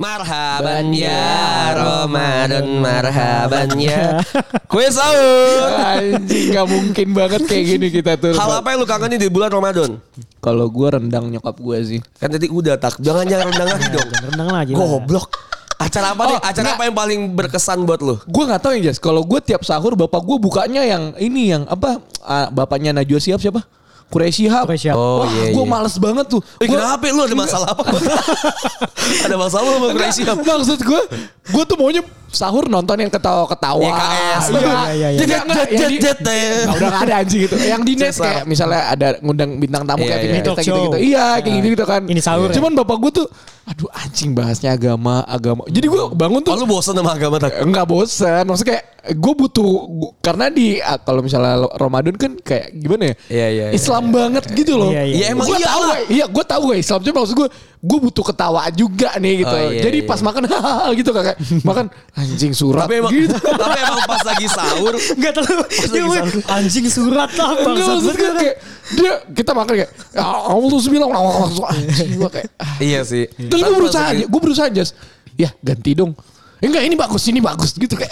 Marhaban ya Ramadan Marhaban ya Kue sahur Anjing gak mungkin banget kayak gini kita tuh. Hal apa yang lu kangenin di bulan Ramadan? Kalau gue rendang nyokap gue sih. Kan tadi udah tak Jangan jangan rendang lagi dong Rendang lagi. Goblok Acara apa nih? Oh, Acara enggak. apa yang paling berkesan buat lu? Gue nggak tahu ya Jas. Kalau gue tiap sahur bapak gue bukanya yang ini yang apa? ah, bapaknya Najwa Shihab siapa? Quraisy Shihab. Quraisy Shihab. Oh, Wah, iya, gue iya. males banget tuh. Eh Gua- kenapa lu ada masalah apa? ada masalah sama Enggak, Crazy Maksud gue, gue tuh maunya sahur nonton yang ketawa-ketawa. YKS. Iya, Iya, iya, iya. Jet, jet, jet. Udah gak ada anjing gitu. Yang di net kayak misalnya ada ngundang bintang tamu Iya, kayak iya. Vin Talk gitu gitu. show. Iya, kayak gitu gitu kan. Ini sahur ya? Cuman bapak gue tuh, aduh anjing bahasnya agama, agama. Jadi gue bangun tuh Oh lu bosan sama agama tak? Enggak bosan Maksudnya kayak Gue butuh gua- Karena di ah, Kalau misalnya Ramadan kan Kayak gimana ya Iya, iya, iya. Islam banget gitu loh Iya, iya. Ya, emang Gua iyalah. tahu ya, Iya gue tahu ya Islam Cuma maksud gue Gue butuh ketawa juga nih gitu Oh, iya, Jadi iya. pas makan hahaha gitu kayak Makan anjing surat Tapi emang, gitu tapi emang pas lagi sahur Enggak tahu. Dia gue, anjing surat lah Enggak bangsat maksud gue kayak Dia kita makan kayak Ya Allah tuh bilang Anjing gue kayak. Iya sih Terus gue berusaha Gue berusaha aja Ya ganti dong Enggak ini bagus ini bagus gitu gitu.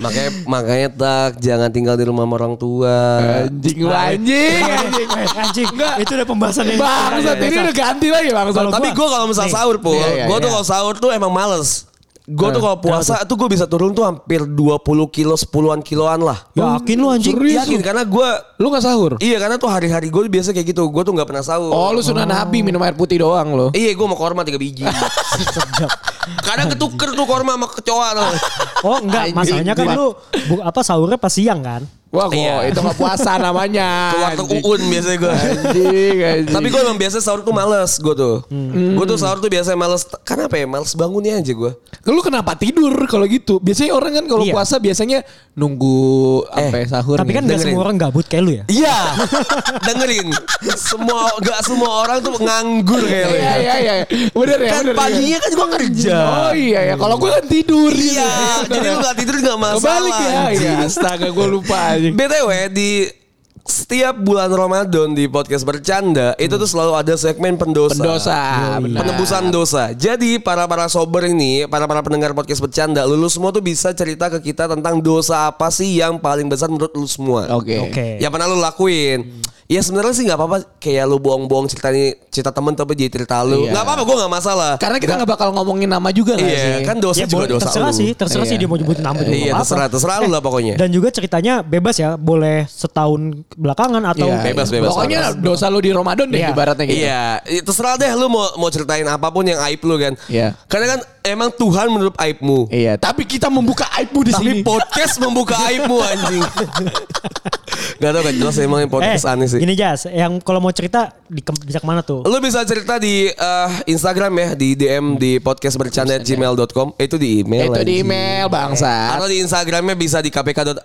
Makanya makanya tak jangan tinggal di rumah orang tua. Anjing lu anjing anjing. Anjing. Enggak. Itu udah pembahasan yang Bangsat ini udah ganti lagi bangsat. Tapi gue kalau misal sahur po, Iya, iya, gue tuh iya. kalau sahur tuh emang males. Gue tuh kalau puasa tuh gue bisa turun tuh hampir 20 kilo, 10-an kiloan lah. Yakin lu anjing? Serius Yakin karena gue Lu gak sahur? Iya karena tuh hari-hari gue biasa kayak gitu. Gue tuh nggak pernah sahur. Oh lu sunnah nabi minum air putih doang lo. Iya gue mau korma 3 biji. Kadang ketuker tuh korma sama kecoa tuh. Oh enggak, masalahnya kan lu bu- apa sahurnya pas siang kan? Wah kok Iya. itu gak puasa namanya. Ke warteg uun biasanya gue. Anjing anjing. Tapi gue emang biasa sahur tuh males gue tuh. Hmm. Gue tuh sahur tuh biasa males. Karena apa ya? Males bangunnya aja gue. Lu kenapa tidur kalau gitu? Biasanya orang kan kalau Iya. puasa biasanya nunggu sampai sahur. Tapi kan dengerin. semua orang gabut kayak lu ya. Iya, dengerin. Semua gak semua orang tuh nganggur kayak lu. Iya iya iya. Bener ya. Kan bener, paginya kan gue kerja. Oh iya ya. Kalau gue kan tidur. Iya, jadi lu gak tidur gak masalah. Kebalik ya. Iya. Astaga gue lupa anjing. BTW di setiap bulan Ramadan di podcast bercanda itu tuh selalu ada segmen pendosa. Pendosa. Penebusan dosa. Jadi para para sober ini, para para pendengar podcast bercanda, lu semua tuh bisa cerita ke kita tentang dosa apa sih yang paling besar menurut lu semua. Oke. Oke. Ya pernah lu lakuin. Ya sebenarnya sih nggak apa-apa kayak lu bohong-bohong cerita ini cerita temen tapi jadi cerita lu. Iya. nggak apa-apa gue nggak masalah. Karena kita nggak bakal ngomongin nama juga nggak Iya, sih? kan dosa Ya juga boleh, dosa terserah lu. sih, terserah Iya. sih dia mau nyebutin nama juga Iya, nggak apa-apa. terserah terserah lu lah pokoknya. Dan juga ceritanya bebas ya, boleh setahun belakangan atau Iya, Bebas, iya. bebas, Pokoknya bebas. dosa lu di Ramadan deh Iya. ibaratnya gitu. Iya, terserah deh lu mau mau ceritain apa pun yang aib lu kan. Iya. Karena kan emang Tuhan menurut aibmu. Iya, tapi kita membuka aibmu di Tapi sini. podcast membuka aibmu anjing. Gak tau kan jelas emang yang podcast eh, aneh sih. Ini Jas, yang kalau mau cerita di ke- bisa ke mana tuh? Lu bisa cerita di eh, Instagram ya, di DM di podcast bercanda gmail.com. Itu di email. Itu di anjing. email bangsa. Atau di Instagramnya bisa di kpk.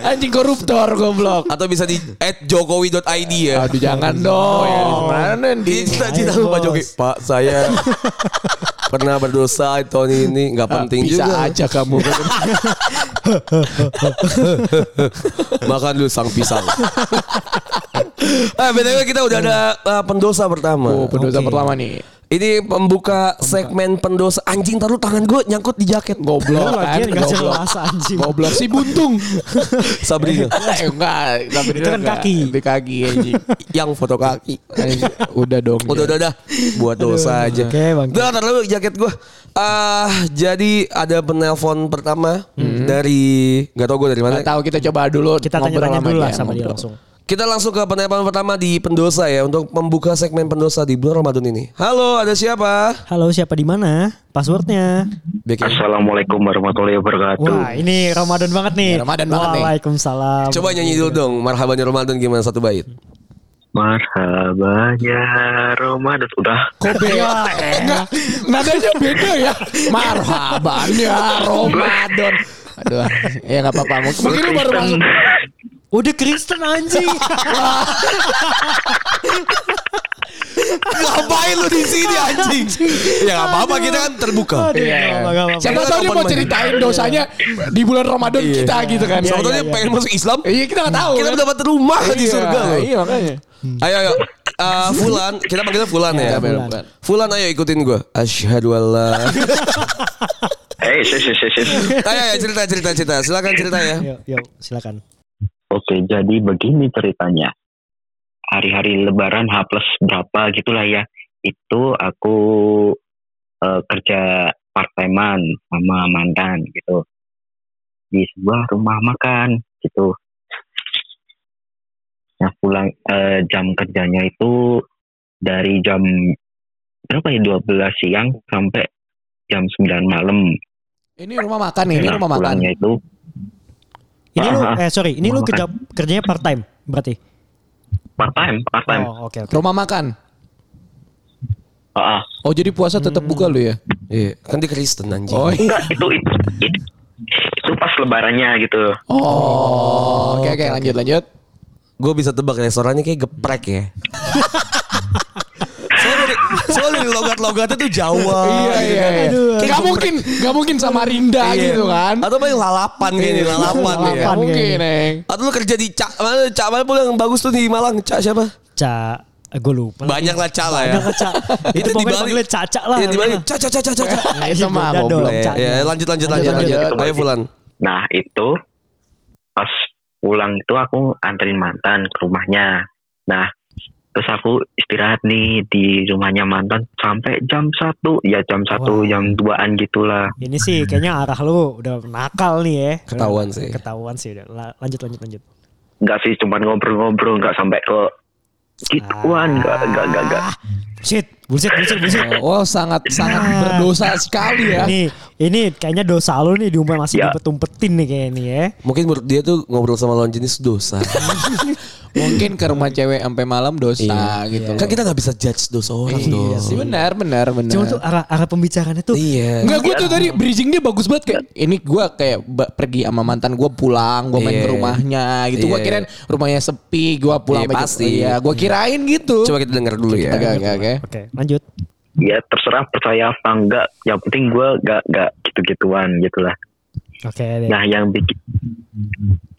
Anjing koruptor goblok. atau bisa di @jokowi.id ya. Aduh jangan dong. Mana di Cita cita lu Pak Jokowi. Pak saya pernah berdosa tahun ini nggak penting Ah, bisa juga. aja kamu. Makan dulu sang pisang. ah, btw kita udah ada uh, pendosa pertama. Oh, pendosa Oke. pertama nih. Ini pembuka segmen pendosa. Anjing taruh tangan gue nyangkut di jaket. Goblok Lu kan. lagian nggak Goblok. jelas anjing. Goblok si buntung. Sabrina. eh enggak, tapi Itu kan kaki. Di kaki anjing. Yang foto kaki. Anjing, Udah dong. Udah udah udah. Buat dosa aja. Oke, Bang. Udah taruh jaket gue. Ah, jadi ada penelpon pertama dari nggak tau gue dari mana. Nggak tahu kita coba dulu Kita tanya-tanya dulu lah sama dia langsung. Kita langsung ke penelpon pertama di pendosa ya untuk membuka segmen pendosa di bulan Ramadan ini. Halo, ada siapa? Halo, siapa di mana? Passwordnya? Bikin. Assalamualaikum warahmatullahi wabarakatuh. Wah, ini Ramadan banget nih. Ya, Ramadan banget nih. Waalaikumsalam. Coba nyanyi dulu dong, marhabannya Ramadan gimana satu bait? Marhaban ya Ramadan. Udah. Kok beda? Enggak, nadanya beda ya. Marhaban ya Ramadan. Aduh, ya nggak apa-apa. Mungkin lu baru masuk. Udah Kristen anjing. Ngapain lu di sini anjing? Ya nggak apa-apa kita kan terbuka. Aduh, nggak apa, nggak apa. Siapa tahu dia mau ceritain dosanya di bulan Ramadan Iya. kita gitu kan. Siapa tahu iya, dia iya. pengen masuk Islam. Iya kita nggak tahu. Kita kan. dapat rumah di Iya, surga loh. Iya makanya. Ayo ayo. Eh, Fulan, kita panggilnya Fulan ya. Iya, Fulan. Fulan. Fulan ayo ikutin gue. Asyhadu alla. Eh, sis, sis, sis, sis. Ayo ayo cerita cerita cerita. Silakan cerita ya. Yuk, yuk, silakan. Oke, jadi begini ceritanya. Hari-hari Lebaran H plus berapa gitulah ya. Itu aku eh, kerja part timean sama mantan gitu di sebuah rumah makan gitu. Nah pulang eh, jam kerjanya itu dari jam berapa ya 12 siang sampai jam 9 malam. Ini rumah makan nih, ini Nah, rumah makan. itu Ini lu Aha. eh sorry, ini lu Makan. kerja kerjanya part time berarti. part time, part time. Oh, oke oke. Rumah makan. Ah, ah. Oh jadi puasa tetap buka lu ya? Iya, kan dia Kristen anjing. Oh, iya. Enggak, itu itu, itu itu pas lebarannya gitu. oh, oke oke lanjut lanjut. Gue bisa tebak restorannya kayak geprek ya. soalnya dari logat-logatnya tuh Jawa. Iya iya. iya. Aduh. Gak mungkin, gak mungkin sama Rinda Iya. gitu kan? Atau paling lalapan kayak ini, lalapan ya. Gak mungkin, Neng. Atau lu kerja di Cak, mana Cak mana pun yang bagus tuh di Malang, Cak siapa? Ca gue lupa. Banyak lah Cak lah ya. Banyak lah, Ca. Itu pokoknya panggilnya Caca lah. Iya di Bali. Cak Cak Cak Cak Cak. Nah, itu mah Beda goblok. dong, Ya, Cak. ya, lanjut lanjut lanjut Lanjut, lanjut. lanjut. Ayo Fulan. Nah itu pas pulang itu aku anterin mantan ke rumahnya. Nah terus aku istirahat nih di rumahnya mantan sampai jam satu ya jam satu jam duaan gitulah. Ini sih kayaknya arah lu udah nakal nih ya. Ketahuan sih. Ketahuan sih udah. La- Lanjut lanjut lanjut. Nggak sih cuman ngobrol-ngobrol nggak sampai ke gituan nggak nggak nggak nggak. Shit, bullshit bullshit bullshit. Oh, sangat sangat Ah. berdosa sekali ya. Ini ini kayaknya dosa lu nih diumpet masih Ya. diumpet-umpetin nih kayak ini ya. Mungkin menurut dia tuh ngobrol sama lawan jenis dosa. Mungkin ke rumah cewek sampai malam dosa gitu. kan kita nggak bisa judge dosa orang Iya dong. sih benar benar benar. Cuma tuh arah arah pembicaraannya tuh Iya. Enggak gue tuh tadi bridging dia bagus banget kayak ini gue kayak pergi sama mantan gue pulang gue main Iya. ke rumahnya gitu gue Iya. kirain rumahnya sepi gue pulang Iya, pasti. Iya gue kirain gitu. Coba kita dengar dulu ya. Oke oke. Oke, lanjut. Ya terserah percaya apa enggak. Yang penting gue nggak nggak gitu-gituan gitulah. Oke deh. Nah yang bikin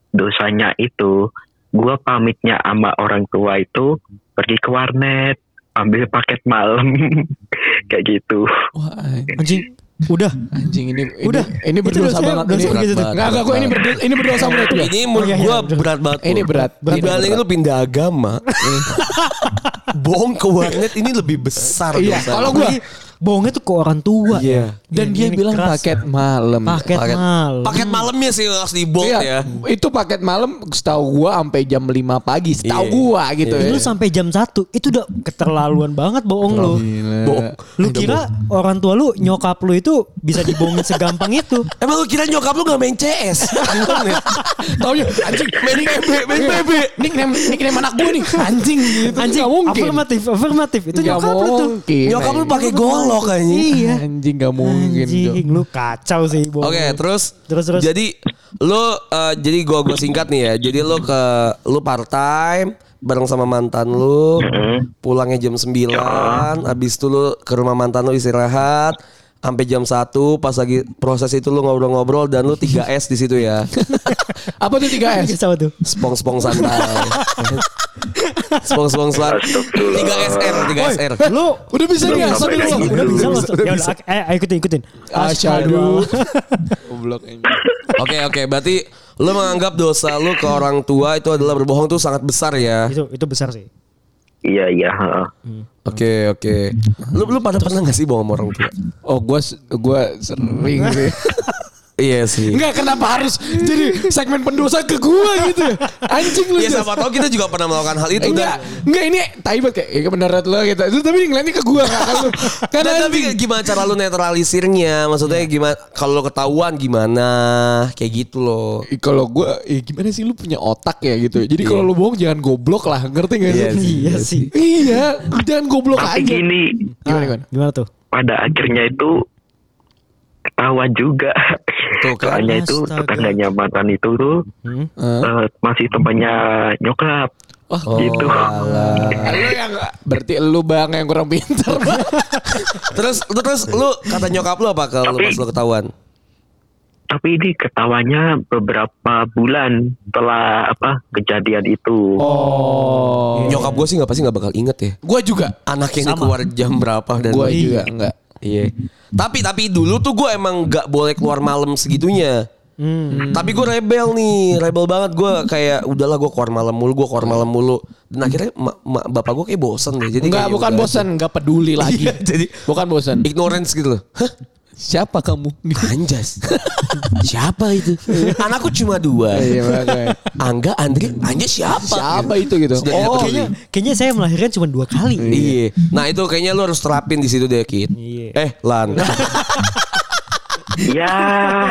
dosanya itu gue pamitnya sama orang tua itu pergi ke warnet ambil paket malam kayak gitu. Wah Anjing, udah. anjing ini ini, Udah. ini berdosa banget. Ini gitu tuh. Enggak enggak gue ini berdosa ini berdosa menurut gue. Ini menurut iya, iya, gua betul. berat banget. Ini berat. Ini Dibanding berat. lu pindah agama. Bohong ke warnet ini lebih besar Iya, kalau gua Bohongnya tuh ke orang tua. Iya. dan Ini- dia ini bilang keras. paket malam. Paket, Paket, malam. paket malamnya sih harus di bold Iya, ya. itu paket malam setahu gua sampai jam 5 pagi, setahu Iya. gua gitu Ini ya. lu sampai jam 1 itu udah keterlaluan banget bohong lu. Bohong. Lu kira orang tua lu nyokap lu itu bisa dibohongin segampang itu? Emang lu kira nyokap lu gak main CS? Tahu ya anjing main PB, main. PB. nickname nickname anak gue nih anjing gitu Anjing, nggak mungkin afirmatif, afirmatif. Itu Nggak nyokap lu tuh. mungkin, Nyokap lu pakai golok kayaknya. Iya. anjing nggak mungkin. Anjing, lu kacau sih. Oke, lu. terus Terus, terus. Jadi lu eh, jadi gua gua singkat nih ya. Jadi lu ke lu part time bareng sama mantan lu. Pulangnya jam 9, habis itu lu ke rumah mantan lu istirahat sampai jam 1 pas lagi proses itu lu ngobrol-ngobrol dan lu 3S di situ ya. apa tuh 3 S Siapa tuh? Spong-spong santai. Spong-spong santai. 3SR, 3SR. Lu udah bisa nih sampai sampai dulu udah bisa Udah lu. bisa, udah Ya bisa. udah, eh ayo ikutin ikutin. asyhadu goblok. Oke, oke. Berarti lu menganggap dosa lu ke orang tua itu adalah berbohong tuh sangat besar ya. Itu itu besar sih. Iya iya. heeh. Oke oke. Lu lu pada pernah gak sih bohong sama orang tua? oh gua s- gua sering sih Iya sih. Enggak kenapa harus jadi segmen pendosa ke gua gitu anjing lu Ya Jas. siapa tahu kita juga pernah melakukan hal itu enggak, dan enggak ini tai banget kayak, ya menurut lo gitu. Itu tapi ngeliatnya ke gua enggak ke lu. Kan Dan tapi anjing. gimana cara lu netralisirnya? Maksudnya gimana kalau lu ketahuan gimana? Kayak gitu loh. Ih, kalau gua eh, gimana sih lu punya otak ya gitu. Jadi kalau lu bohong jangan goblok lah, ngerti gak sih? Iya sih. Iya sih. Iya, jangan goblok Tapi aja. gini Gimana gimana? Gimana tuh? pada akhirnya itu ketahuan juga. Tuh kan. Soalnya itu Astaga. tetangganya mantan itu tuh Hmm? Eh, masih temannya nyokap. Oh, Gitu. alah. Lu yang berarti lu bang yang kurang pinter. Terus terus lu kata nyokap lu apa kalau lu pas lu ketahuan? Tapi ini ketawanya beberapa bulan setelah apa kejadian itu. oh. Nyokap gue sih nggak pasti nggak bakal inget ya. Gua juga. Anak yang Sama. keluar jam berapa dan Gua lagi. juga enggak. Iya. Tapi tapi dulu tuh gue emang nggak boleh keluar malam segitunya. Hmm. Tapi gue rebel nih, rebel banget gue kayak udahlah gue keluar malam mulu, gue keluar malam mulu. Dan akhirnya ma- ma- bapak gue kayak bosen deh. Jadi Enggak, bukan udah bosan, enggak peduli lagi. Iya, jadi bukan bosan. ignorance gitu loh. Hah? Siapa kamu? Anjas. Siapa itu? Anakku cuma dua. Iya. Angga, Andri, Anjas siapa? Siapa itu gitu? Sudah Oh, Kayaknya, kayaknya saya melahirkan cuma dua kali. Iya. Nah itu kayaknya lu harus terapin di situ deh, Kit. Iya. Eh, Lan. Ya,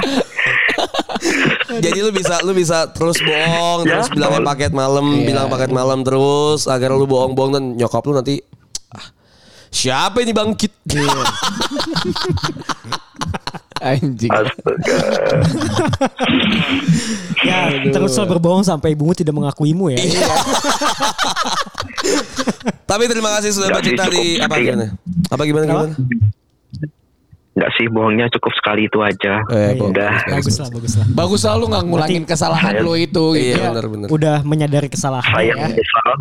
Jadi lu bisa lu bisa terus bohong, Ya, terus bilangnya tol. paket malam, Iya. bilang paket malam terus agar lu bohong-bohong dan nyokap lu nanti ah, siapa ini bangkit? anjing. astaga. Ya, teruslah berbohong sampai ibumu tidak mengakuimu ya. Iya. Tapi terima kasih sudah bercerita di apa gimana? Apa gimana gimana? Enggak sih bohongnya cukup sekali itu aja. Eh, Iya. Udah. Bagus lah, bagus lah. Bagus lah lu nggak ngulangin kesalahan lu itu gitu. Iya benar benar. Udah menyadari kesalahan Saya ya. menyesal.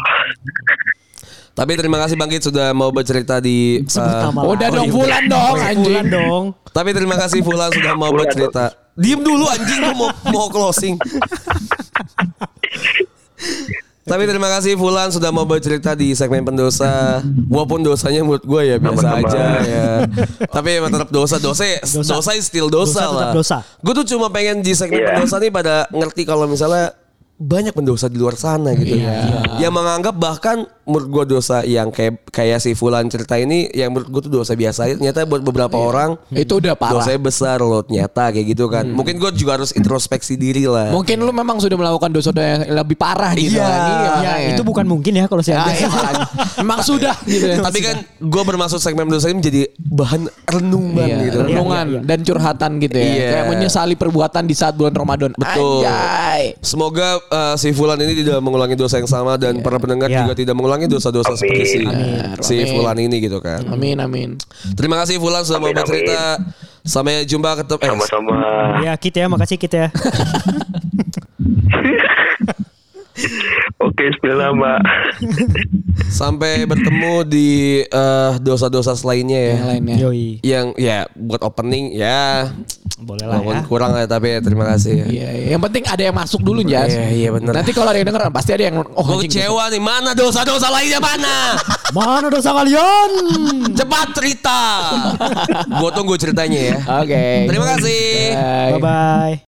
Tapi terima kasih Bangkit sudah mau bercerita di uh, nama Udah dong Oh, iya. Fulan dong Fulan anjing. dong. Tapi terima kasih Fulan sudah mau Fulan, bercerita. Diem dulu anjing gue mau mau closing. Tapi terima kasih Fulan sudah mau bercerita di segmen pendosa. Walaupun dosanya menurut gue ya biasa Sama-sama. aja ya. Tapi emang tetap dosa. Dosa dosa, Dosa. is still dosa, Dosa lah. dosa. Gue tuh cuma pengen di segmen Iya. pendosa nih pada ngerti kalau misalnya banyak pendosa di luar sana gitu. Iya. Yang menganggap bahkan menurut gue dosa yang kayak kayak si Fulan cerita ini yang menurut gue tuh dosa biasa. Ternyata buat beberapa orang Itu udah parah. dosanya besar loh ternyata kayak gitu kan. Mungkin gue juga harus introspeksi diri lah. Mungkin lu memang sudah melakukan dosa yang lebih parah gitu Iya. kan. Ya, makanya. itu bukan mungkin ya kalau saya Ya, iya, makanya. Memang sudah gitu. Tapi kan gue bermaksud segmen dosa ini menjadi bahan renungan Iya, gitu. renungan Iya, iya. dan curhatan gitu ya. Iya. Kayak menyesali perbuatan di saat bulan Ramadan. Betul. Anjay. Semoga uh, si Fulan ini tidak mengulangi dosa yang sama dan para pendengar Iya. juga tidak mengulangi dosa-dosa Amin. seperti si, Amin. si Amin. Fulan ini gitu kan. Amin amin. Terima kasih Fulan sudah mau bercerita. Sampai jumpa ketemu. Eh, Sama-sama. Ya, Kit ya, makasih Kit ya. Oke, spill nama. sampai bertemu di eh, dosa-dosa lainnya ya. Yang lainnya. Yoi. Yang ya buat opening ya Boleh lah walaupun ya. kurang ya tapi ya, terima kasih ya. Iya, yang penting ada yang masuk dulu Jas. Iya, iya, bener. Nanti kalau ada yang denger pasti ada yang oh Gue kecewa nih mana dosa-dosa lainnya mana? Mana dosa kalian? Cepat cerita. gue tunggu ceritanya ya. Oke. Terima kasih. Bye. Bye-bye.